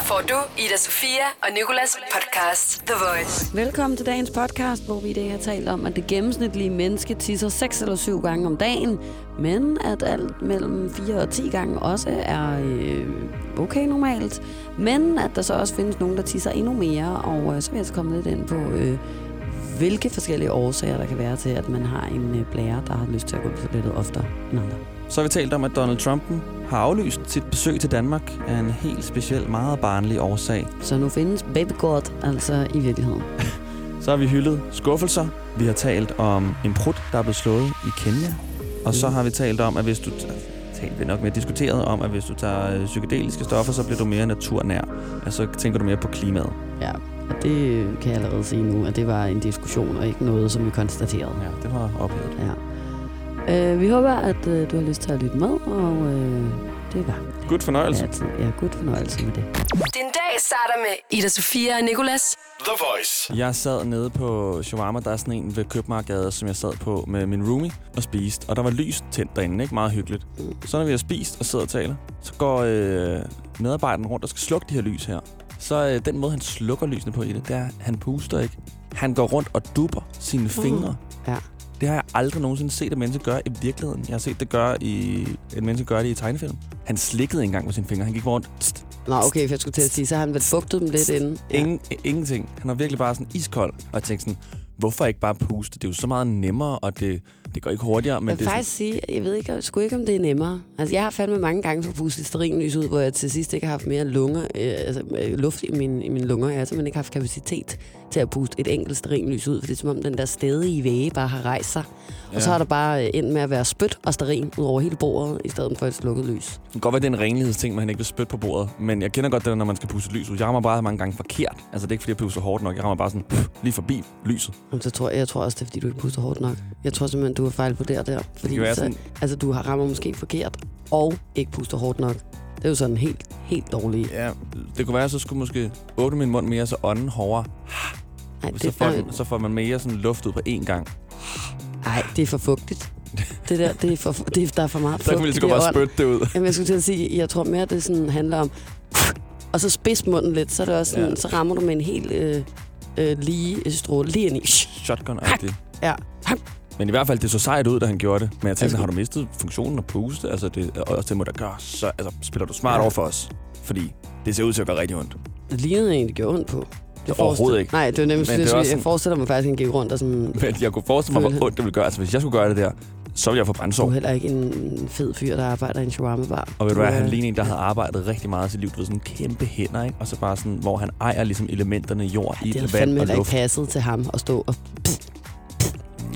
Her får du Ida Sofia og Nikolas podcast The Voice. Velkommen til dagens podcast, hvor vi i dag har talt om, at det gennemsnitlige menneske tisser 6 eller 7 gange om dagen, men at alt mellem 4 og 10 gange også er øh, okay normalt. Men at der så også findes nogen, der tisser endnu mere, og øh, så vil jeg så komme lidt ind på, øh, hvilke forskellige årsager der kan være til, at man har en øh, blære, der har lyst til at gå på toilettet oftere end andre. Så har vi talt om, at Donald Trump har aflyst sit besøg til Danmark af en helt speciel, meget barnlig årsag. Så nu findes baby God altså i virkeligheden. Så har vi hyldet skuffelser. Vi har talt om en prut, der er blevet slået i Kenya. Og så Mm. har vi talt om, at hvis du... Talt vi nok mere diskuteret om, at hvis du tager øh, psykedeliske stoffer, så bliver du mere naturnær. Altså tænker du mere på klimaet. Ja, og det kan jeg allerede sige nu, at det var en diskussion og ikke noget, som vi konstaterede. Ja, det var oplevet. Ja. Øh, vi håber, at øh, du har lyst til at lytte med, og øh, det var God fornøjelse. altid. Ja, god fornøjelse med det. Din dag starter med Ida Sofia og Nikolas. The Voice. Jeg sad nede på Shawarma, der er sådan en ved Købmarkedet, som jeg sad på med min roomie og spiste. Og der var lys tændt derinde, ikke? Meget hyggeligt. Så når vi har spist og sidder og taler, så går øh, medarbejderen rundt og skal slukke de her lys her. Så øh, den måde, han slukker lysene på i det, det er, at han puster ikke. Han går rundt og dupper sine fingre. Ja. Det har jeg aldrig nogensinde set et menneske gøre i virkeligheden. Jeg har set det gøre i, et menneske gøre det i tegnefilm. Han slikkede engang med sine fingre. Han gik rundt. Tst, Nå, okay, for jeg skulle til at sige, så har han vel fugtet dem lidt inden. Ingen, ingenting. Han var virkelig bare sådan iskold. Og jeg tænkte sådan, hvorfor ikke bare puste? Det er jo så meget nemmere, og det, det går ikke hurtigere. Men jeg det vil er faktisk sige, jeg ved ikke, sgu ikke, om det er nemmere. Altså, jeg har fandme mange gange fået pustet stearinlys ud, hvor jeg til sidst ikke har haft mere lunger, øh, altså, øh, luft i, min, i mine lunger. Jeg har simpelthen ikke haft kapacitet til at puste et enkelt stearinlys ud, for det er som om den der stedige væge bare har rejst sig. Ja. Og så har der bare øh, endt med at være spyt og stearin ud over hele bordet, i stedet for et slukket lys. Det kan godt være, det er en renlighedsting, man ikke vil spytte på bordet. Men jeg kender godt det, når man skal puste lys ud. Jeg rammer bare mange gange forkert. Altså, det er ikke, fordi jeg puster hårdt nok. Jeg rammer bare sådan pff, lige forbi lyset. Jamen, så tror jeg, jeg tror også, det er, fordi du ikke puster hårdt nok. Jeg tror simpelthen, du har fejl på der der. Fordi være så, sådan- altså, du har rammer måske forkert, og ikke puster hårdt nok. Det er jo sådan helt, helt dårligt. Ja, det kunne være, at så skulle måske åbne min mund mere, så ånden hårdere. Nej, Så det, får, nej, den, så får man mere sådan luft ud på én gang. Ej, det er for fugtigt. Det der, det er for, det er, der er for meget Så kan fugt vi lige så godt bare spytte det ud. Jamen, jeg skulle til at sige, jeg tror mere, det sådan handler om... Og så spids munden lidt, så, er det også sådan, Ja. så rammer du med en helt øh, øh, lige stråle lige ind i. Shotgun-agtigt. Ja. Men i hvert fald, det så sejt ud, da han gjorde det. Men jeg tænkte, Altså- har du mistet funktionen at puste? Altså, det, og det må da gøre. Så altså, spiller du smart Ja. ja. over for os. Fordi det ser ud til at gøre rigtig ondt. Det lignede egentlig, det gjorde ondt på. Det Overhovedet ikke. Nej, det var nemlig sådan, det jeg, også sådan- forestiller mig faktisk, at han gik rundt og sådan... Men jeg kunne forestille mig, hvor ondt det ville gøre. Altså, hvis jeg skulle gøre det der, så ville jeg få Du brændsår. er heller ikke en fed fyr, der arbejder i en shawarma-bar. Og ved du hvad, han ligner en, der havde arbejdet rigtig meget i sit liv. Du ved, sådan kæmpe hænder, ikke? Og så bare sådan, hvor han ejer ligesom elementerne jord, Det ild, havde vand fandme og heller ikke luft. passet til ham at stå og,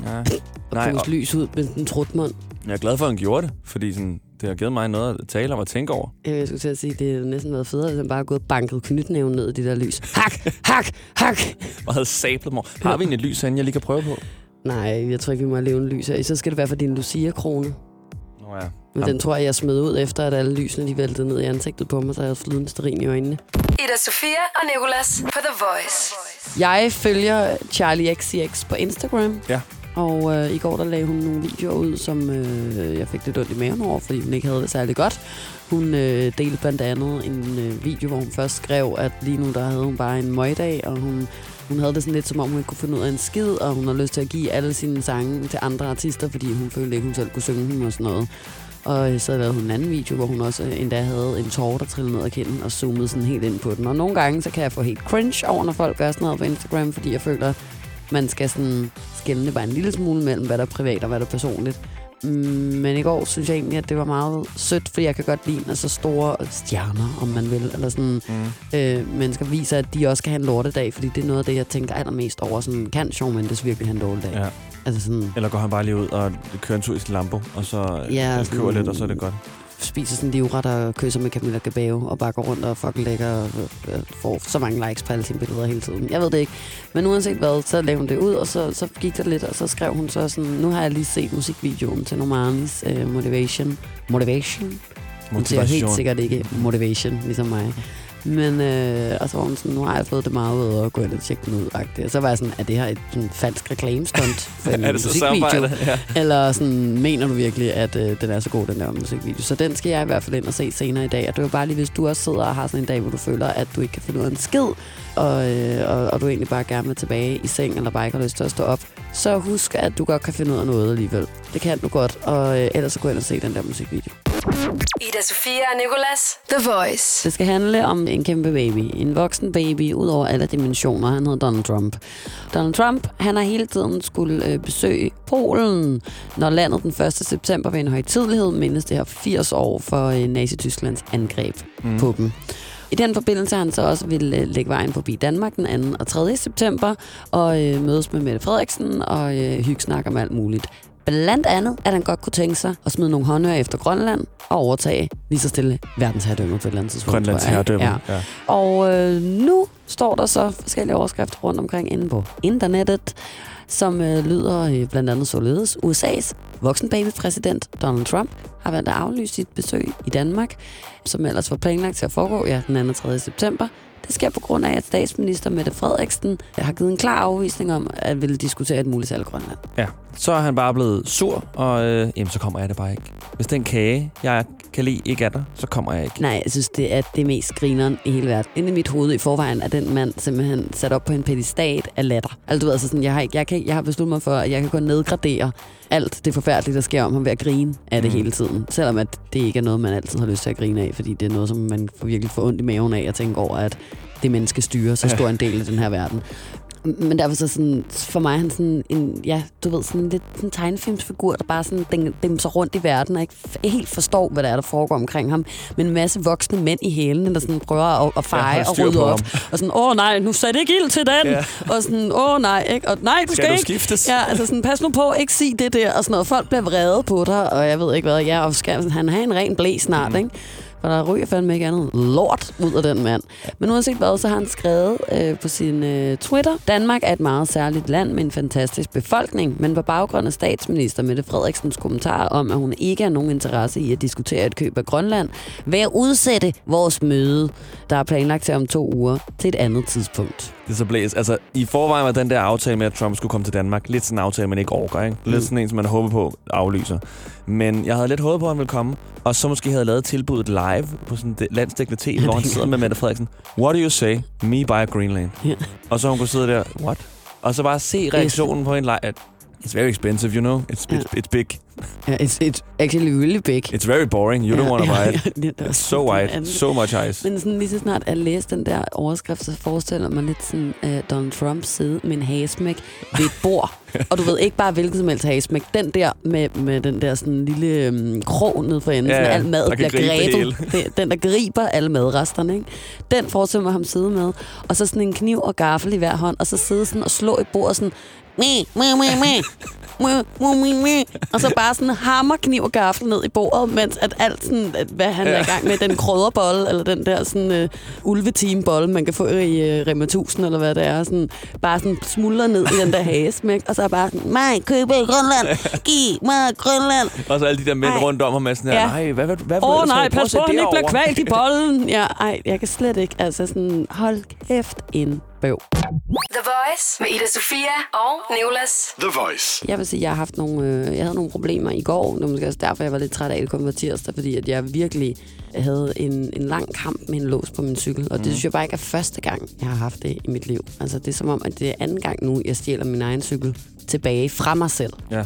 Ja. og Nej, puste og- lys ud med den trutmund. Jeg er glad for, at han gjorde det, fordi sådan, det har givet mig noget at tale om og tænke over. Jamen, Jeg skulle til at sige, det havde næsten været federe, hvis han bare havde gået og banket knytnæven ned i det der lys. Hak, hak, hak. Og havde sablet mig. Har vi egentlig et lys herinde, jeg lige kan prøve på? Nej, jeg tror ikke, vi må have levende lys her. Så skal det være for din Lucia-krone. Nå ja. Men Jamen. den tror jeg, jeg smed ud efter, at alle lysene de væltede ned i ansigtet på mig, så jeg havde flydende sterin i øjnene. Ida Sofia og Nikolas på The Voice. Jeg følger Charlie XCX på Instagram. Ja. Og øh, i går der lagde hun nogle videoer ud, som øh, jeg fik lidt ondt i maven over, fordi hun ikke havde det særlig godt. Hun øh, delte blandt andet en øh, video, hvor hun først skrev, at lige nu der havde hun bare en møgdag, og hun, hun havde det sådan lidt som om, hun ikke kunne finde ud af en skid, og hun har lyst til at give alle sine sange til andre artister, fordi hun følte ikke, hun selv kunne synge dem og sådan noget. Og øh, så lavede hun en anden video, hvor hun også øh, endda havde en tårer, der trillede ned ad kinden og zoomede sådan helt ind på den. Og nogle gange, så kan jeg få helt cringe over, når folk gør sådan noget på Instagram, fordi jeg føler, man skal sådan skælne bare en lille smule mellem, hvad der er privat og hvad der er personligt. Mm, Men i går synes jeg egentlig, at det var meget sødt, fordi jeg kan godt lide, når så store stjerner, om man vil, eller sådan, Mm. øh, mennesker viser, at de også kan have en lortedag, fordi det er noget af det, jeg tænker allermest over. Sådan, kan Shawn Mendes virkelig have en dårlig dag? Ja. Altså sådan, Eller går han bare lige ud og kører en tur i sin Lambo, og så Ja, sådan- køber lidt, og så er det godt. Spiser sådan livret og kysser med Camilla Cabello og bare går rundt og fucking lækker og øh, får så mange likes på alle sine billeder hele tiden. Jeg ved det ikke. Men uanset hvad, så lavede hun det ud, og så, så gik der lidt, og så skrev hun så sådan, nu har jeg lige set musikvideoen til Normandis øh, Motivation. Motivation? Hun siger helt sikkert ikke motivation, ligesom mig. Men, øh, og så var hun sådan, nu har jeg fået det meget ud og gå ind og tjekke den ud. -agtigt. Og så var jeg sådan, er det her et sådan, falsk reklamestunt for en er det musikvideo? Ja. Eller sådan, mener du virkelig, at øh, den er så god, den der musikvideo? Så den skal jeg i hvert fald ind og se senere i dag. Og det var bare lige, hvis du også sidder og har sådan en dag, hvor du føler, at du ikke kan finde ud af en skid, og, øh, og, og du egentlig bare gerne vil tilbage i seng, eller bare ikke har lyst til at stå op, så husk, at du godt kan finde ud af noget alligevel. Det kan du godt, og øh, ellers så gå ind og se den der musikvideo. Ida Sofia og Nicolas. The Voice. Det skal handle om en kæmpe baby. En voksen baby ud over alle dimensioner. Han hedder Donald Trump. Donald Trump, han har hele tiden skulle øh, besøge Polen, når landet den 1. september ved en højtidlighed mindes det her 80 år for øh, Nazi-Tysklands angreb mm. på dem. I den forbindelse har han så også ville øh, lægge vejen forbi Danmark den 2. og 3. september og øh, mødes med Mette Frederiksen og øh, hygge snakke om alt muligt. Blandt andet, at han godt kunne tænke sig at smide nogle håndører efter Grønland og overtage lige så stille verdensherredømmet på et eller andet tidspunkt. Grønlands herredømme. Ja. Ja. Og øh, nu står der så forskellige overskrifter rundt omkring inde på internettet, som øh, lyder øh, blandt andet således. USA's voksenbabypræsident Donald Trump har valgt at aflyse sit besøg i Danmark, som ellers var planlagt til at foregå ja, den 2. og 3. september. Det sker på grund af, at statsminister Mette Frederiksen har givet en klar afvisning om at ville diskutere et muligt salg i Grønland. ja. Så er han bare blevet sur, og øh, jamen, så kommer jeg det bare ikke. Hvis den kage, jeg kan lide, ikke er der, så kommer jeg ikke. Nej, jeg synes, det er det mest grineren i hele verden. Inde i mit hoved i forvejen er den mand simpelthen sat op på en pedestat af latter. Altså, du ved, altså sådan, jeg, har, ikke- jeg, kan, jeg har besluttet mig for, at jeg kan gå nedgradere alt det forfærdelige, der sker om ham ved at grine af det Mm. hele tiden. Selvom at det ikke er noget, man altid har lyst til at grine af, fordi det er noget, som man får virkelig får ondt i maven af at tænke over, at det menneske styrer så stor en del af den her verden. Men derfor så sådan, for mig er han sådan en, ja, du ved, sådan en lidt sådan en tegnefilmsfigur, der bare sådan dem, dem så rundt i verden, og ikke helt forstår, hvad der er, der foregår omkring ham. Men en masse voksne mænd i hælene, der sådan prøver at, at feje og rydde op. ham. Og sådan, åh nej, nu satte ikke ild til den. Ja. Og sådan, åh nej, ikke? Og nej, du skal, Skal du ikke. skiftes? Ja, altså sådan, pas nu på, ikke sig det der, og sådan noget. Folk bliver vrede på dig, og jeg ved ikke hvad. Ja, og skal han have en ren blæ snart, mm. ikke? For der ryger fandme ikke andet lort ud af den mand. Men uanset hvad, så har han skrevet øh, på sin øh, Twitter, Danmark er et meget særligt land med en fantastisk befolkning, men på baggrund af statsminister Mette Frederiksens kommentar om, at hun ikke har nogen interesse i at diskutere et køb af Grønland, vil jeg udsætte vores møde, der er planlagt til om to uger, til et andet tidspunkt. Det er så blæs. Altså, i forvejen var den der aftale med, at Trump skulle komme til Danmark, lidt sådan en aftale, man ikke orker, ikke? Lidt sådan en, som man håber på aflyser. Men jeg havde lidt håbet på, at han ville komme, og så måske havde lavet tilbuddet live på sådan et landsdækkende tv, hvor han sidder med Mette Frederiksen. What do you say? Me buy Greenland. Ja. Og så hun kunne sidde der, what? Og så bare se reaktionen på en live, at it's very expensive, you know? It's, it's, it's big. Ja, it's, it's actually really big. It's very boring. You don't want to buy it. Er It's so anden. So much ice. Men sådan lige så snart jeg læste den der overskrift, så forestiller man lidt sådan uh, Donald Trump sidde med en hagesmæk ved et bord. og du ved ikke bare hvilken som helst hagesmæk. Den der med, med den der sådan lille um, krog ned for enden, Ja, sådan al mad bliver grebet. Det, den, der griber alle madresterne. Ikke? Den forestiller man ham sidde med. Og så sådan en kniv og gaffel i hver hånd, og så sidde sådan og slå i bordet sådan, Mu, mu, mu, mu. Og så bare sådan hammer kniv og gaffel ned i bordet, mens at alt sådan, at hvad han ja. er i gang med, den krydderbolle, eller den der sådan uh, ulveteambolle, man kan få i uh, Rema 1000, eller hvad det er, sådan, bare sådan smuldrer ned i den der hagesmæk, og så er bare sådan, mig, køb i Grønland, giv mig Grønland. Og så alle de der mænd Ej. rundt om ham er sådan her, Ja. nej, hvad, hvad, hvad Åh oh, du nej, pas på, han ikke bliver over." kvalt i bollen. Ja, ej, jeg kan slet ikke. Altså sådan, hold kæft en bøv. The Voice med Ida Sofia og Nicolas. The Voice. Jeg vil sige, at jeg har haft nogle, øh, jeg havde nogle problemer i går. Det var måske også derfor, jeg var lidt træt af, at det kom på tirsdag, fordi at jeg virkelig havde en, en lang kamp med en lås på min cykel. Og det synes jeg bare ikke er første gang, jeg har haft det i mit liv. Altså, det er som om, at det er anden gang nu, jeg stjæler min egen cykel tilbage fra mig selv. Ja.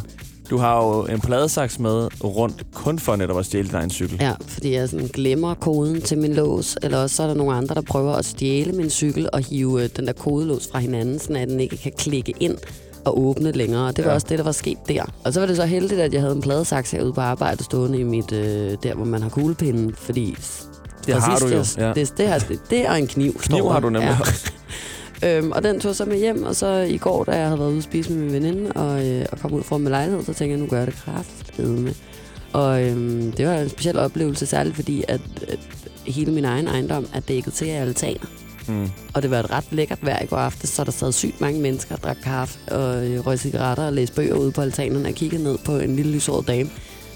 Du har jo en pladesaks med rundt, kun for netop at stjæle din egen cykel. Ja, fordi jeg sådan glemmer koden til min lås, eller også så er der nogle andre, der prøver at stjæle min cykel og hive øh, den der kodelås fra hinanden, så den ikke kan klikke ind og åbne længere. Og det var Ja. også det, der var sket der. Og så var det så heldigt, at jeg havde en pladesaks herude på arbejde stående i mit, øh, der hvor man har kuglepinden, fordi Det har du jo, Det, ja. det, det, har, det er en kniv. Kniv har du nemlig Ja. også. Øhm, og den tog så med hjem, og så i går, da jeg havde været ude at spise med min veninde, og, øh, og kom ud fra min lejlighed, så tænkte jeg, nu gør jeg det kraftedeme. Og øhm, det var en speciel oplevelse, særligt fordi, at, at hele min egen ejendom er dækket til af altaner. Mm. Og det var et ret lækkert vejr i går aftes, så der sad sygt mange mennesker og drak kaffe og øh, røg cigaretter og læste bøger ude på altanerne og kiggede ned på en lille lyshåret dame,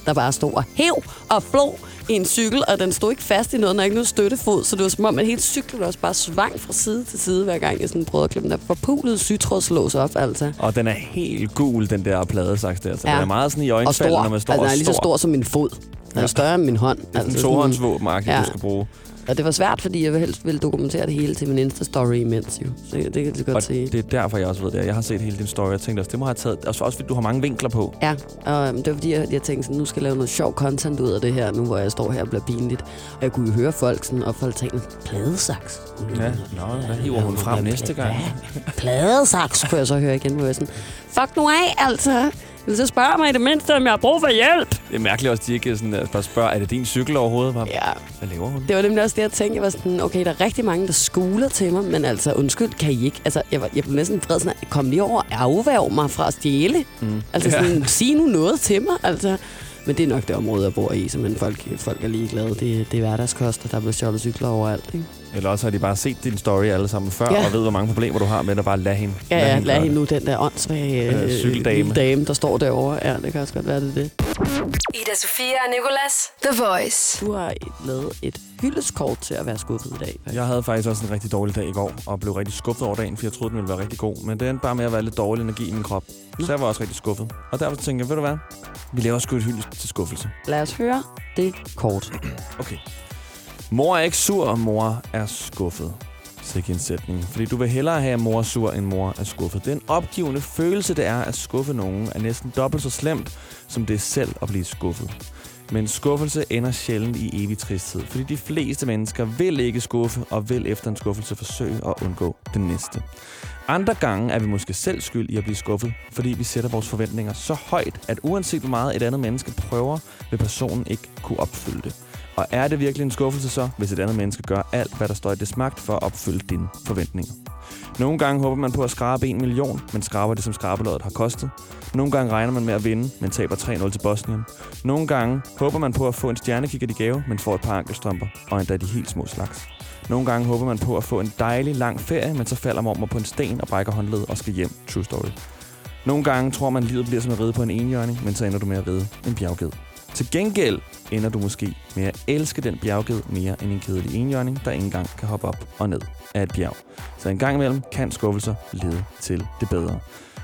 der bare stod og hæv og flå i en cykel, og den stod ikke fast i noget, havde ikke noget støttefod, så det var som om, at hele cyklen også bare svang fra side til side, hver gang jeg sådan prøvede at klippe den der forpulede sytrådslås op, altså. Og den er helt gul, den der pladesaks der. Så Ja. den er meget sådan i stor. når man står altså, den er lige så stor. som min fod. Den er større end min hånd. Det er sådan altså, en sådan- tohåndsvåben, ja. Ja. du skal bruge. Og det var svært, fordi jeg helst ville dokumentere det hele til min Insta-story imens jo. Så det kan lige godt Og sige. det er derfor, jeg også ved det. Jeg har set hele din story, og jeg tænkte også, det må have taget... Altså også fordi du har mange vinkler på. Ja, og øhm, det var fordi, jeg, jeg tænkte sådan, nu skal jeg lave noget sjov content ud af det her, nu hvor jeg står her og bliver pinligt. Og jeg kunne jo høre folk sådan, og folk tænkte, pladesaks. Ja, nå, hvad hiver hun frem næste gang? Pladesaks, kunne jeg så høre igen, hvor jeg sådan, fuck nu af, altså. Vil så spørge mig i det mindste, om jeg har brug for hjælp? Det er mærkeligt også, at de ikke sådan, at bare spørger, er det din cykel overhovedet? Hvad, Ja, hvad laver hun? det var nemlig også det, jeg tænkte. Jeg var sådan, okay, der er rigtig mange, der skuler til mig, men altså, undskyld, kan I ikke? Altså, jeg, var, jeg blev næsten vred sådan, kom lige over og afværg mig fra at stjæle. Mm. Altså Ja. sådan, sig nu noget til mig, altså. Men det er nok det område, jeg bor i, så men folk, folk er ligeglade. Det, det er hverdagskost, og der bliver stjålet cykler overalt. Ikke? Eller også har de bare set din story alle sammen før, Ja. ja. og ved, hvor mange problemer du har med at bare lade hende. Ja, ja, lad gøre hende det. nu den der åndssvage Øh, øh, cykeldame. dame, der står derovre. Ja, det kan også godt være, det det. Ida Sofia og Nicolas. The Voice. Du har lavet et hyldeskort til at være skuffet i dag. Jeg havde faktisk også en rigtig dårlig dag i går, og blev rigtig skuffet over dagen, for jeg troede, den ville være rigtig god. Men det endte bare med at være lidt dårlig energi i min krop. Så jeg var også rigtig skuffet. Og derfor tænkte jeg, ved du hvad? Vi laver sgu et hyldest til skuffelse. Lad os høre det kort. Okay. Mor er ikke sur, mor er skuffet. Sikke en sætning. Fordi du vil hellere have, at mor er sur, end mor er skuffet. Den opgivende følelse, det er at skuffe nogen, er næsten dobbelt så slemt, som det er selv at blive skuffet. Men skuffelse ender sjældent i evig tristhed, fordi de fleste mennesker vil ikke skuffe og vil efter en skuffelse forsøge at undgå den næste. Andre gange er vi måske selv skyld i at blive skuffet, fordi vi sætter vores forventninger så højt, at uanset hvor meget et andet menneske prøver, vil personen ikke kunne opfylde det. Og er det virkelig en skuffelse så, hvis et andet menneske gør alt, hvad der står i dets magt for at opfylde dine forventninger? Nogle gange håber man på at skrabe en million, men skraber det, som skrabelådet har kostet. Nogle gange regner man med at vinde, men taber 3-0 til Bosnien. Nogle gange håber man på at få en stjernekikker i gave, men får et par ankelstrømper, og endda de helt små slags. Nogle gange håber man på at få en dejlig lang ferie, men så falder mormor på en sten og brækker håndledet og skal hjem. True story. Nogle gange tror man, at livet bliver som at ride på en enhjørning, men så ender du med at ride en bjergged. Til gengæld ender du måske med at elske den bjergged mere end en kedelig enhjørning, der ikke engang kan hoppe op og ned af et bjerg. Så en gang imellem kan skuffelser lede til det bedre.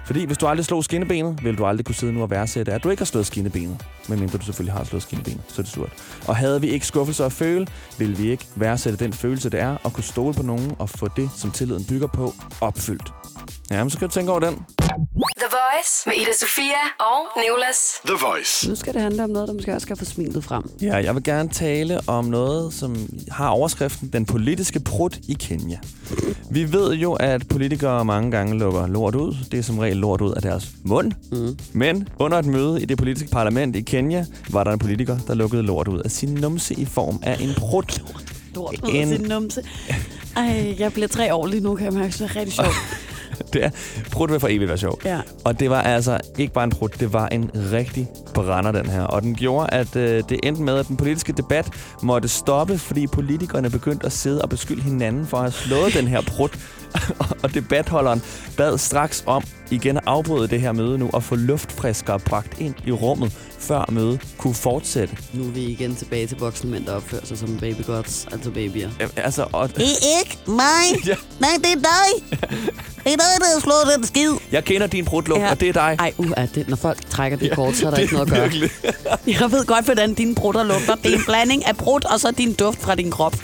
Fordi hvis du aldrig slog skinnebenet, vil du aldrig kunne sidde nu og værdsætte, at du ikke har slået skinnebenet. Medmindre du selvfølgelig har slået skinnebenet, så er det surt. Og havde vi ikke skuffelser at føle, ville vi ikke værdsætte den følelse, det er at kunne stole på nogen og få det, som tilliden bygger på, opfyldt. Jamen, så kan du tænke over den. The Voice med Ida Sofia og Nicolas. The Voice. Nu skal det handle om noget, der måske også skal få smilet frem. Ja, jeg vil gerne tale om noget, som har overskriften Den politiske prut i Kenya. Vi ved jo, at politikere mange gange lukker lort ud. Det er som regel lort ud af deres mund. Mm. Men under et møde i det politiske parlament i Kenya, var der en politiker, der lukkede lort ud af sin numse i form af en prut. Lort ud af sin numse. Ej, jeg bliver tre år lige nu, kan jeg mærke. Det er rigtig sjovt. Det er, prut vil for evigt være sjov. Ja. Og det var altså ikke bare en prut, det var en rigtig brænder, den her. Og den gjorde, at øh, det endte med, at den politiske debat måtte stoppe, fordi politikerne begyndte at sidde og beskylde hinanden for at have slået den her prut. og debatholderen bad straks om igen at afbryde det her møde nu og få luftfriskere bragt ind i rummet, før mødet kunne fortsætte. Nu er vi igen tilbage til voksne mænd, der opfører sig som baby gods, altså babyer. Jamen, Altså, og, Det er ikke mig. Ja. Nej, det er dig. Det er dig, der har slået den skid. jeg kender din prutlugt, Ja. og det er dig. Ej, uh, er det, når folk trækker det kort, så er der ikke noget at gøre. Jeg ved godt, hvordan dine brutter lugter. Det er en blanding af brud og så din duft fra din krop.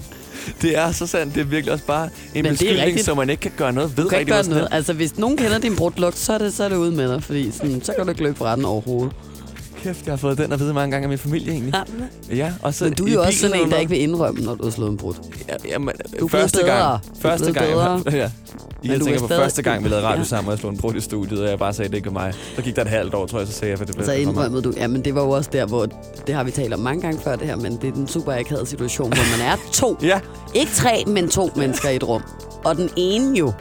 Det er så sandt. Det er virkelig også bare en Men beskyldning, som man ikke kan gøre noget ved. Du kan ikke gøre noget. Altså, hvis nogen kender din brudlugt, så er det, så er det ude med dig. Fordi sådan, så kan du ikke løbe fra den overhovedet. Kæft, jeg har fået den at vide mange gange af min familie egentlig. Ja, og så Men du er i jo også sådan en, der ikke vil indrømme, når du har slået en brud. Ja, jamen, Du første bedre. gang. Første gang. bedre. Ja. Men Jeg tænker er på stadig- første gang, vi lavede radio Ja. sammen, og jeg slog en brud i studiet, og jeg bare sagde, det ikke var mig. Så gik der et halvt år, tror jeg, så sagde jeg, for det blev Så indrømmede du, ja, men det var jo også der, hvor, det har vi talt om mange gange før det her, men det er den super akavede situation, hvor man er to. Ja, Ikke tre, men to mennesker i et rum. Og den ene jo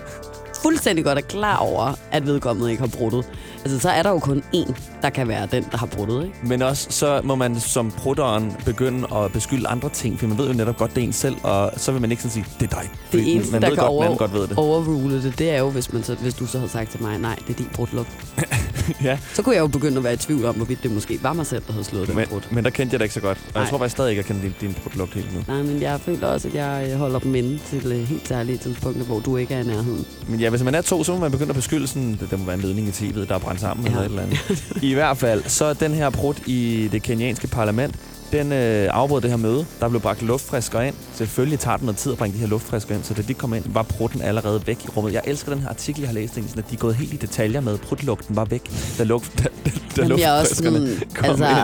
fuldstændig godt er klar over, at vedkommende ikke har bruttet. Altså, så er der jo kun én, der kan være den, der har bruttet, ikke? men også så må man som prutteren begynde at beskylde andre ting, for man ved jo netop godt, det er en selv, og så vil man ikke sådan sige, det er dig. Det Fordi eneste, man der ved kan godt, over, man godt ved det. overrule det, det er jo, hvis, man så, hvis du så havde sagt til mig, nej, det er din brudlugt. ja, Så kunne jeg jo begynde at være i tvivl om, hvorvidt det måske var mig selv, der havde slået den men, brud. men der kendte jeg det ikke så godt. Og Nej. jeg tror faktisk stadig ikke, jeg kender din, din brudlugt helt nu. Nej, men jeg føler også, at jeg øh, holder dem inde til øh, helt særlige tidspunkter, hvor du ikke er i nærheden. Men ja, hvis man er to, så må man begynde at beskylde sådan, det, der må være en ledning i tv'et, der er brændt sammen Ja. eller et eller andet. I hvert fald, så er den her brud i det kenyanske parlament, den øh, afbrød det her møde. Der blev bragt luftfrisker ind. Selvfølgelig tager det noget tid at bringe de her luftfrisker ind, så da de kom ind, var brudden allerede væk i rummet. Jeg elsker den her artikel, jeg har læst, sådan, at de er gået helt i detaljer med, at brudlugten var væk, da, luft, da, da, da Jamen, jeg er også luftfriskerne sådan, kom altså, ind.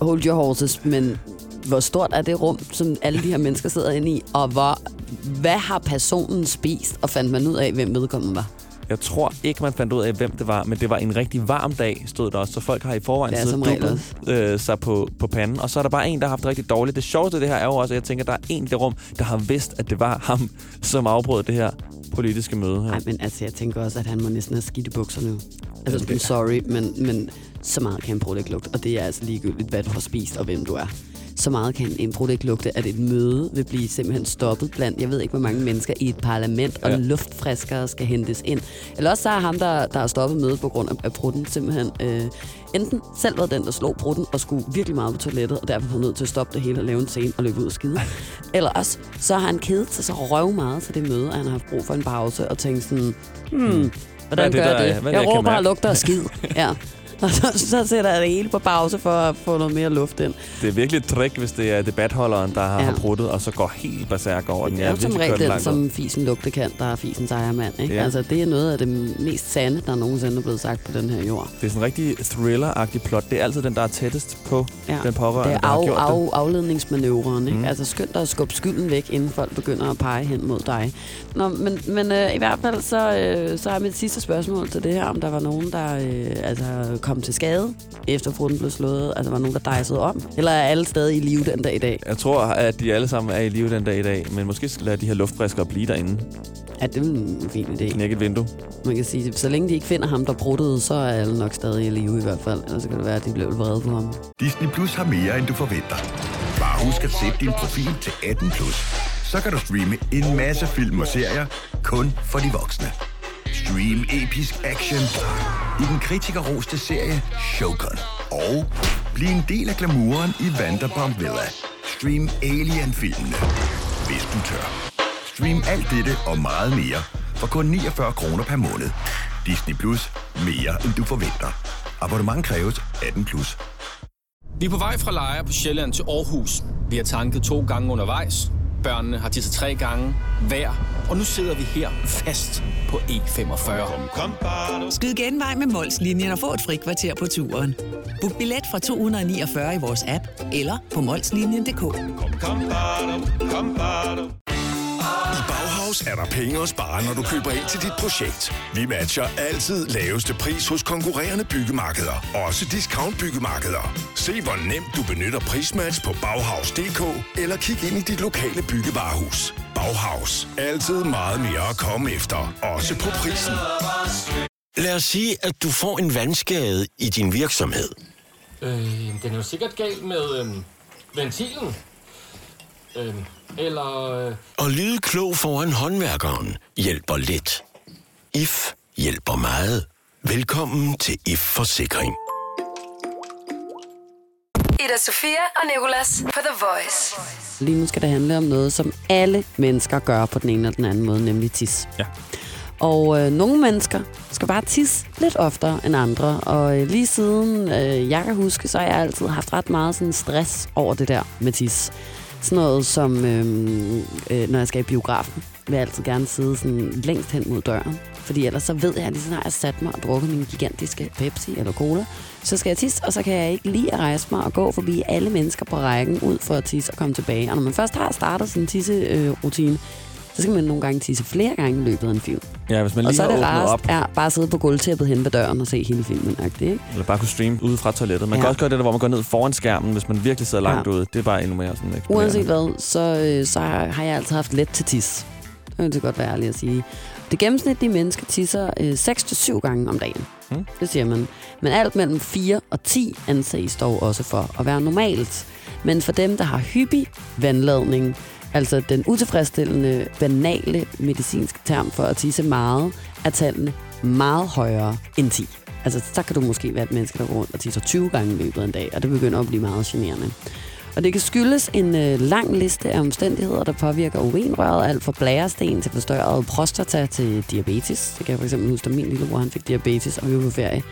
hold your horses, men hvor stort er det rum, som alle de her mennesker sidder inde i, og hvor, hvad har personen spist, og fandt man ud af, hvem vedkommende var? Jeg tror ikke, man fandt ud af, hvem det var, men det var en rigtig varm dag, stod der også. Så folk har i forvejen Det siddet øh, sig på, på panden. Og så er der bare en, der har haft det rigtig dårligt. Det sjoveste af det her er jo også, at jeg tænker, at der er en i det rum, der har vidst, at det var ham, som afbrød det her politiske møde her. Nej, men altså, jeg tænker også, at han må næsten have skidt i bukserne nu. Altså, det- I'm sorry, men, men så meget kan en ikke lugte, og det er altså ligegyldigt, hvad du har spist og hvem du er. Så meget kan en brud ikke lugte, at et møde vil blive simpelthen stoppet blandt, jeg ved ikke, hvor mange mennesker i et parlament, og Ja. luftfriskere skal hentes ind. Eller også så er ham, der, der har stoppet mødet på grund af, af brudden, simpelthen øh, enten selv var den, der slog brudden og skulle virkelig meget på toilettet, og derfor var nødt til at stoppe det hele og lave en scene og løbe ud og skide. Eller også, så har han kedet sig så røv meget til det møde, at han har haft brug for en pause og tænkt sådan, hmm, hvordan det, gør jeg det? hvad er jeg jeg råber og lugter og skid. ja. Og så, så sætter jeg det hele på pause for at få noget mere luft ind. Det er virkelig et trick, hvis det er debatholderen, der har, Ja. har bruttet, og så går helt berserk over den. Det er jo som regel den, som fisen lugte kan, der er fisens ejermand. Ikke? Ja. Altså, det er noget af det mest sande, der nogensinde er blevet sagt på den her jord. Det er sådan en rigtig thriller-agtig plot. Det er altid den, der er tættest på Ja. den pårørende, Det er der har af, det. af, afledningsmanøvren, ikke? Mm. Altså skynd dig at skubbe skylden væk, inden folk begynder at pege hen mod dig. Nå, men, men øh, i hvert fald så, øh, så er mit sidste spørgsmål til det her, om der var nogen, der øh, altså, kom til skade, efter bruden blev slået. Altså var nogen, der dejsede om? Eller er alle stadig i live den dag i dag? Jeg tror, at de alle sammen er i live den dag i dag, men måske skal lade de her luftfriskere blive derinde. Ja, det er en fin idé. Knække et vindue. Man kan sige, så længe de ikke finder ham, der bruttede, så er alle nok stadig i live i hvert fald. Ellers kan det være, at de blev vrede på ham. Disney Plus har mere, end du forventer. Bare husk at sætte din profil til 18 plus. Så kan du streame en masse film og serier kun for de voksne. Stream episk action i den kritikerroste serie Shogun. Og bliv en del af glamouren i Vanderpump Villa. Stream Alien-filmene, hvis du tør. Stream alt dette og meget mere for kun 49 kroner per måned. Disney Plus. Mere end du forventer. Abonnement kræves 18 plus. Vi er på vej fra Lejre på Sjælland til Aarhus. Vi har tanket to gange undervejs. Børnene har tisset tre gange hver. Og nu sidder vi her fast på E45. Skyd genvej med Molslinjen og få et fri kvarter på turen. Book billet fra 249 i vores app eller på molslinjen.dk. I Bauhaus er der penge at spare, når du køber ind til dit projekt. Vi matcher altid laveste pris hos konkurrerende byggemarkeder. Også discount byggemarkeder. Se hvor nemt du benytter prismatch på Bauhaus.dk eller kig ind i dit lokale byggevarehus. Bauhaus. Altid meget mere at komme efter. Også på prisen. Lad os sige, at du får en vandskade i din virksomhed. Øh, den er jo sikkert gal med øh, ventilen. Øh, eller... Øh, Og lyde klog foran håndværkeren hjælper lidt. IF hjælper meget. Velkommen til IF Forsikring. Ida Sofia og Nicolas på The Voice. Lige nu skal det handle om noget, som alle mennesker gør på den ene eller den anden måde, nemlig tis. Ja. Og øh, nogle mennesker skal bare tisse lidt oftere end andre. Og øh, lige siden øh, jeg kan huske, så har jeg altid haft ret meget sådan stress over det der med tis. Sådan noget som, øh, øh, når jeg skal i biografen, vil jeg altid gerne sidde sådan længst hen mod døren. Fordi ellers så ved jeg, at lige sådan snart jeg har sat mig og drukket min gigantiske Pepsi eller Cola, så skal jeg tisse, og så kan jeg ikke lige at rejse mig og gå forbi alle mennesker på rækken ud for at tisse og komme tilbage. Og når man først har startet sådan en tisserutine, så skal man nogle gange tisse flere gange i løbet af en film. Ja, hvis man Og lige så er det rarest op, er bare at sidde på gulvtæppet hen ved døren og se hele filmen. Ikke? eller bare kunne streame ude fra toilettet. Man Ja. kan også gøre det der, hvor man går ned foran skærmen, hvis man virkelig sidder langt Ja. ude. Det er bare endnu mere sådan Uanset hvad, så, øh, så har jeg altid haft let til tis. Det vil det godt være ærlig at sige. Det gennemsnitlige menneske tisser øh, 6-7 gange om dagen. Mm. Det siger man. Men alt mellem 4 og 10 anses dog også for at være normalt. Men for dem, der har hyppig vandladning, altså den utilfredsstillende, banale medicinske term for at tisse meget, er tallene meget højere end 10. Altså, så kan du måske være et menneske, der går rundt og tisser 20 gange i løbet af en dag, og det begynder at blive meget generende. Og det kan skyldes en øh, lang liste af omstændigheder, der påvirker urinrøret, alt fra blæresten til forstørret prostata til diabetes. Det kan jeg for eksempel huske, at min lillebror han fik diabetes, og vi var på ferie.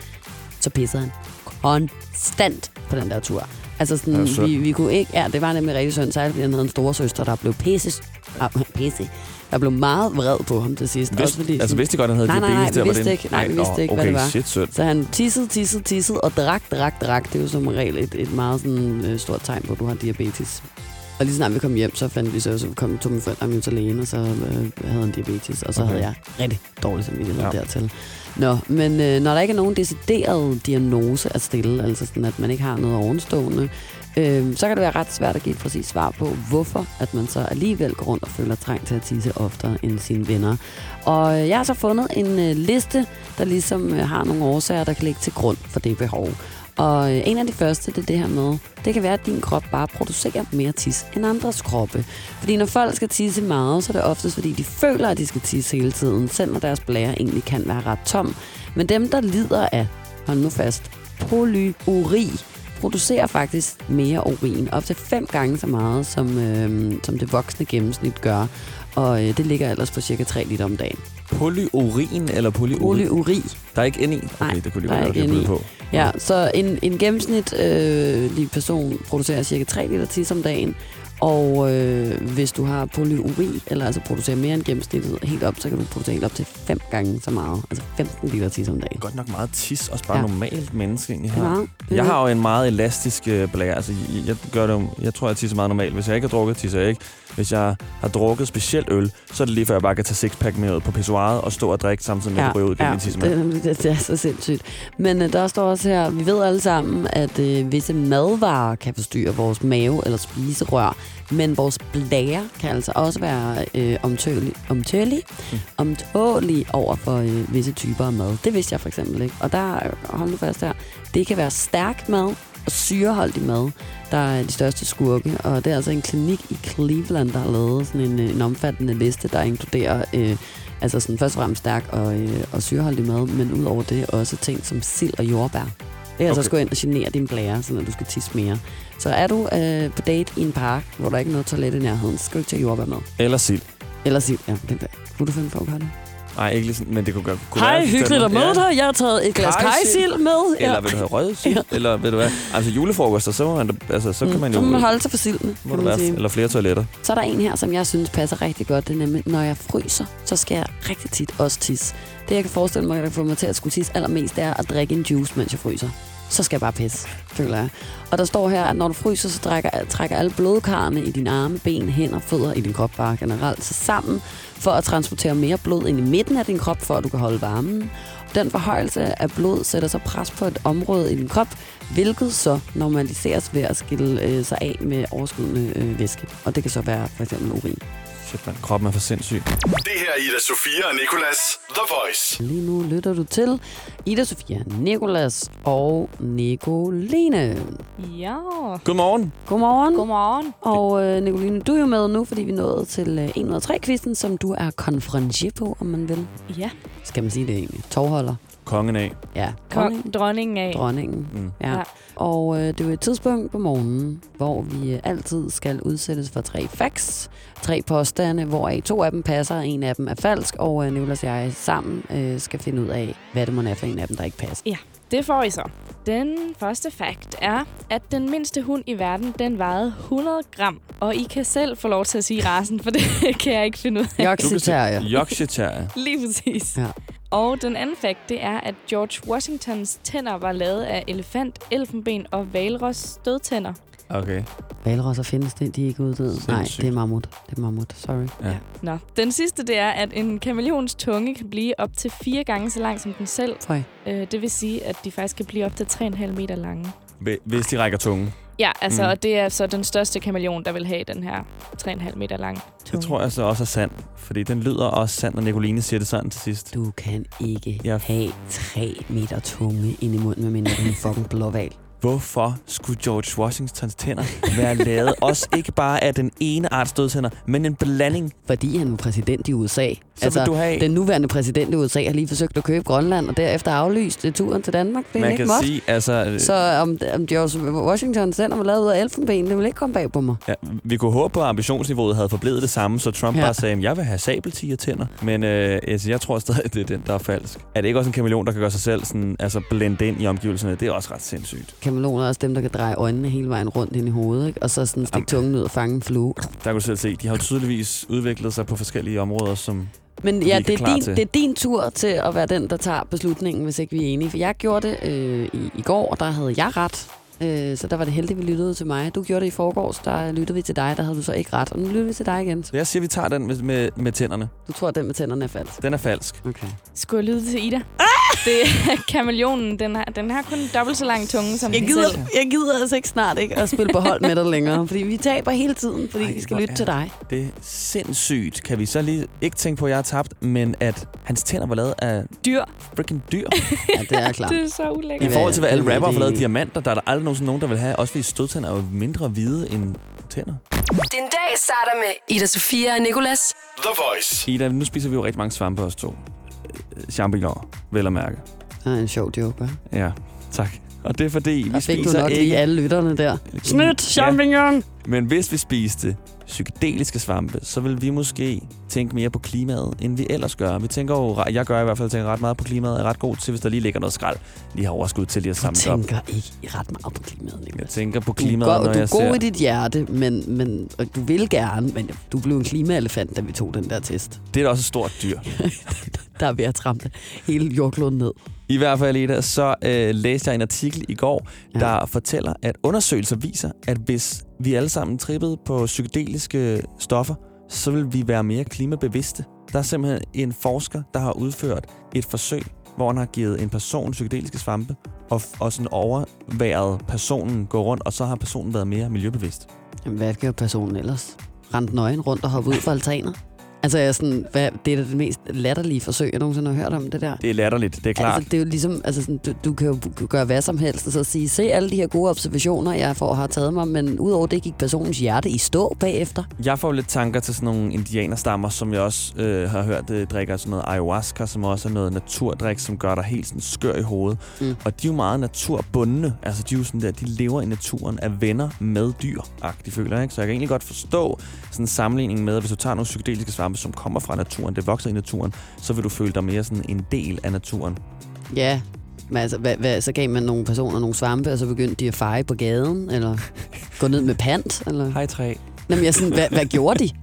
Så pissede han konstant på den der tur. Altså sådan, synd. vi, vi kunne ikke... Ja, det var nemlig rigtig synd, særligt fordi han havde en storesøster, der blev pisses. Ah, pisse. Der blev meget vred på ham til sidst. Vidste, Også fordi, altså vidste de godt, at han havde Nej, nej, nej, vi vidste ikke. Nej, vi vidste ikke, hvad okay, det var. shit, sødt. Så han tissede, tissede, tissede og drak, drak, drak. Det er jo som regel et, et meget sådan, øh, stort tegn på, at du har diabetes. Og lige snart vi kom hjem, så fandt vi så, så kom, tog mine forældre ham til lægen, og så øh, havde han diabetes, og så Okay. havde jeg rigtig dårlig samvittighed Ja. ja. dertil. Nå, men øh, når der ikke er nogen decideret diagnose at stille, altså sådan, at man ikke har noget ovenstående, øh, så kan det være ret svært at give et præcist svar på, hvorfor at man så alligevel går rundt og føler trang til at tisse oftere end sine venner. Og øh, jeg har så fundet en øh, liste, der ligesom øh, har nogle årsager, der kan ligge til grund for det behov. Og øh, en af de første, det er det her med, det kan være, at din krop bare producerer mere tis end andres kroppe. Fordi når folk skal tisse meget, så er det oftest, fordi de føler, at de skal tisse hele tiden, selv når deres blære egentlig kan være ret tom. Men dem, der lider af, hold nu fast, polyuri, producerer faktisk mere urin, op til fem gange så meget, som, øh, som det voksne gennemsnit gør. Og øh, det ligger ellers på cirka 3 liter om dagen. Polyurin eller polyuri? Polyuri. Der er ikke ind i? Okay, Nej, det kunne de der er ikke ind i. på. Ja, så en, en gennemsnitlig øh, lige person producerer cirka 3 liter tis om dagen, og øh, hvis du har polyuri, eller altså producerer mere end gennemsnittet helt op, så kan du producere helt op til 5 gange så meget, altså 15 liter tis om dagen. Godt nok meget tis, også bare ja. Normalt menneske egentlig har. meget. Jeg har jo en meget elastisk øh, blære. Altså, jeg, jeg, gør det, jeg tror, jeg tisser meget normalt. Hvis jeg ikke har drukket, tisser jeg ikke. Hvis jeg har drukket specielt øl, så er det lige før, jeg bare kan tage sixpack med ud på pissoiret og stå og drikke samtidig med, at jeg ryger ud gennem ja, min tissemand. det, det, det er så sindssygt. Men øh, der står også her, vi ved alle sammen, at øh, visse madvarer kan forstyrre vores mave eller spiserør, men vores blære kan altså også være øh, omtølig, omtølig, Mm. omtålig over for øh, visse typer af mad. Det vidste jeg for eksempel ikke. Og der, hold nu fast her, det kan være stærk mad og syreholdig mad, der er de største skurke. Og det er altså en klinik i Cleveland, der har lavet sådan en, øh, en omfattende liste, der inkluderer øh, altså sådan først og fremmest stærk og, øh, og syreholdig mad, men udover det også ting som sild og jordbær. Det er altså Okay. at gå ind og genere din blære, så du skal tisse mere. Så er du øh, på date i en park, hvor der ikke er noget toilet i nærheden, så skal du ikke tage jordbær med. Eller sild. Eller sild, ja. Det, kunne du finde på at gøre det? Nej, ikke lige sådan, men det kunne, godt- kunne Hej, være... hyggeligt at møde dig. Jeg har taget et glas Kajsild. med. Eller vil du have rød sild? Ja. Eller ved du hvad? Altså julefrokoster, så, må man, altså, så kan man Så jo... må man holde sig for sildene, må kan der man være, sige. eller flere toiletter. Så er der en her, som jeg synes passer rigtig godt. Det er nemlig, når jeg fryser, så skal jeg rigtig tit også tisse. Det, jeg kan forestille mig, der kan få mig til at skulle tisse allermest, det er at drikke en juice, mens jeg fryser. Så skal jeg bare pisse, føler jeg. Og der står her, at når du fryser, så trækker, trækker alle blodkarrene i dine arme, ben, hænder, fødder, i din krop bare generelt så sammen, for at transportere mere blod ind i midten af din krop, for at du kan holde varmen. Den forhøjelse af blod sætter så pres på et område i din krop, hvilket så normaliseres ved at skille øh, sig af med overskydende øh, væske. Og det kan så være for eksempel urin. Shit, man. Kroppen er for sindssyg. Det her er Ida Sofia og Nicolas The Voice. Lige nu lytter du til Ida Sofia, Nikolas og Nicoline. Ja. Godmorgen. Godmorgen. Godmorgen. Og øh, Nicoline, du er jo med nu, fordi vi nåede til øh, 1 ud af 3 quizzen, som du er konferencier på, om man vil. Ja. Skal man sige det egentlig? Tovholder. Kongen af. Ja, Kong, dronningen af. dronningen. Mm. Ja. Ja. Og øh, det er jo et tidspunkt på morgenen, hvor vi øh, altid skal udsættes for tre facts. Tre påstande, hvoraf to af dem passer, og en af dem er falsk. Og øh, Nicolas og jeg sammen øh, skal finde ud af, hvad det må er for en af dem, der ikke passer. Det får I så. Den første fakt er, at den mindste hund i verden, den vejede 100 gram. Og I kan selv få lov til at sige rasen, for det kan jeg ikke finde ud af. Yorkshire. Yorkshire Terrier. Lige præcis. Ja. Og den anden fakt, det er, at George Washingtons tænder var lavet af elefant, elfenben og valros stødtænder. Okay. Valrosser findes det, de er ikke uddøde. Nej, det er mammut. Det er mammut, sorry. Ja. Nå. Den sidste, det er, at en kameleons tunge kan blive op til fire gange så lang som den selv. Øh, det vil sige, at de faktisk kan blive op til 3,5 meter lange. Hvi- Hvis de rækker tungen. Ja, altså, Mm. og det er så den største kameleon, der vil have den her 3,5 meter lang Det tunge. tror jeg så også er sandt. Fordi den lyder også sandt, når Nicoline siger det sådan til sidst. Du kan ikke Ja. have 3 meter tunge ind i munden, medmindre du er en fucking blåval. Hvorfor skulle George Washingtons tænder være lavet også ikke bare af den ene art stødtænder, men en blanding? Fordi han er præsident i USA. Så altså, du have... den nuværende præsident i USA har lige forsøgt at købe Grønland, og derefter aflyst turen til Danmark. Det er Man ikke kan måt. sige, altså... øh, Så om, om George Washington tænder var lavet ud af elfenben, det vil ikke komme bag på mig. Ja, vi kunne håbe på, at ambitionsniveauet havde forblevet det samme, så Trump Ja. bare sagde, at jeg vil have sabeltiger tænder. Men øh, altså, jeg tror stadig, at det er den, der er falsk. Er det ikke også en kameleon, der kan gøre sig selv sådan, altså blende ind i omgivelserne? Det er også ret sindssygt. Kameleoner er også dem, der kan dreje øjnene hele vejen rundt ind i hovedet, ikke? og så sådan stikke tungen ud og fange en flue. Der kan du selv se, de har jo tydeligvis udviklet sig på forskellige områder, som Men ja, det er, din, til. det er din tur til at være den, der tager beslutningen, hvis ikke vi er enige. For jeg gjorde det øh, i, i går, og der havde jeg ret. Øh, så der var det heldigt, vi lyttede til mig. Du gjorde det i forgårs, der lyttede vi til dig, der havde du så ikke ret. Og nu lytter vi til dig igen. Så jeg siger, at vi tager den med, med, med tænderne. Du tror, at den med tænderne er falsk? Den er falsk. Okay. Skulle jeg lyde til Ida? Det er kameleonen. Den har, den har kun dobbelt så lang tunge som Jeg gider, selv. jeg gider altså ikke snart ikke at spille på hold med dig længere, fordi vi taber hele tiden, fordi Ej, vi skal lytte til dig. Det er sindssygt. Kan vi så lige ikke tænke på, at jeg har tabt, men at hans tænder var lavet af Dyr. freaking dyr. Ja, det er klart. Det er så I ulækkert. forhold til, hvad alle rapper har lavet diamanter, der er der aldrig nogensinde nogen, der vil have. Også fordi stødtænder er jo mindre hvide end tænder. Din dag starter med Ida Sofia og Nicolas. The Voice. Ida, nu spiser vi jo rigtig mange svampe os to. Øh, Champignon, vel at mærke. Det er en sjov joke, hva'? Ja, tak. Og det er fordi, vi Der fik du spiser nok lige ikke... alle lytterne der. Snydt, champignon! Men hvis vi spiste psykedeliske svampe, så vil vi måske tænke mere på klimaet, end vi ellers gør. Vi tænker jo, jeg gør i hvert fald tænker ret meget på klimaet, er ret god til, hvis der lige ligger noget skrald, lige har overskud til lige at Du samle op. tænker ikke ret meget på klimaet, Nicolas. Jeg tænker på Du klimaet, go- når du jeg er god ser... i dit hjerte, men, men og du vil gerne, men du blev en klimaelefant, da vi tog den der test. Det er da også et stort dyr. Der er ved at trampe hele jordkloden ned. I hvert fald, Ida, så øh, læste jeg en artikel i går, ja. der fortæller, at undersøgelser viser, at hvis vi alle sammen trippede på psykedeliske stoffer, så vil vi være mere klimabevidste. Der er simpelthen en forsker, der har udført et forsøg, hvor han har givet en person psykedeliske svampe, og, og sådan overværet personen gå rundt, og så har personen været mere miljøbevidst. Jamen, hvad gør personen ellers? Rent nøgen rundt og hoppe ud fra altaner? Altså, jeg er sådan, hvad, det er da det mest latterlige forsøg, jeg nogensinde har hørt om det der. Det er latterligt, det er klart. Altså, det er jo ligesom, altså sådan, du, du kan jo gøre hvad som helst, og så sige, se alle de her gode observationer, jeg får har taget mig, men udover det gik personens hjerte i stå bagefter. Jeg får lidt tanker til sådan nogle indianerstammer, som jeg også øh, har hørt øh, drikker sådan noget ayahuasca, som også er noget naturdrik, som gør dig helt sådan skør i hovedet. Mm. Og de er jo meget naturbundne. Altså, de er jo sådan der, de lever i naturen, er venner med dyr, de føler jeg, ikke? Så jeg kan egentlig godt forstå sådan en sammenligning med, at hvis du tager nogle psykedeliske svampe, som kommer fra naturen, det vokser i naturen, så vil du føle dig mere sådan en del af naturen. Ja, men altså, hvad, hvad, så gav man nogle personer nogle svampe, og så begyndte de at feje på gaden, eller gå ned med pant, eller... Hej træ. Jamen, jeg sådan, hvad, hvad gjorde de?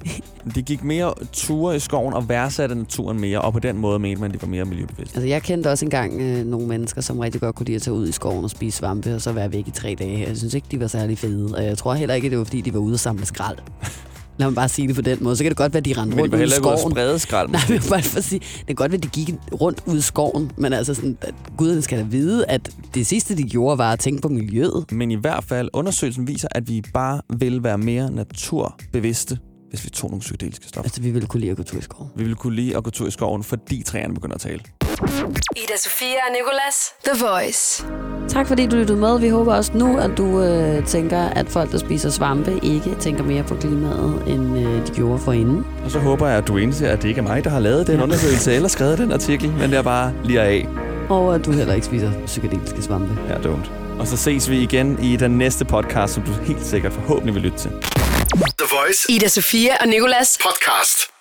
De gik mere ture i skoven og værdsatte naturen mere, og på den måde mente man, at de var mere miljøbevidste. Altså, jeg kendte også engang øh, nogle mennesker, som rigtig godt kunne lide at tage ud i skoven og spise svampe, og så være væk i tre dage. Jeg synes ikke, de var særlig fede, og jeg tror heller ikke, det var, fordi de var ude og samle skrald. Lad mig bare sige det på den måde. Så kan det godt være, at de rendte Men de rundt ude i ude skoven. sprede skrald. Nej, men bare for at sige, det kan godt være, at de gik rundt ud i skoven, men altså sådan, at guderne skal da vide, at det sidste, de gjorde, var at tænke på miljøet. Men i hvert fald, undersøgelsen viser, at vi bare vil være mere naturbevidste, hvis vi tog nogle psykedeliske stoffer. Altså, vi ville kunne lide at gå tur i skoven. Vi vil kunne lide at gå tur i skoven, fordi træerne begynder at tale. Ida Sofia og Nicolas. The Voice. Tak fordi du lyttede med. Vi håber også nu, at du øh, tænker, at folk, der spiser svampe, ikke tænker mere på klimaet, end øh, de gjorde forinden. Og så håber jeg, at du indser, at det ikke er mig, der har lavet den undersøgelse eller skrevet den artikel, men det er bare lige af. Og at du heller ikke spiser psykedeliske svampe. Ja, dumt. Og så ses vi igen i den næste podcast, som du helt sikkert forhåbentlig vil lytte til. The Voice Ida Sofia og Nicolas. podcast.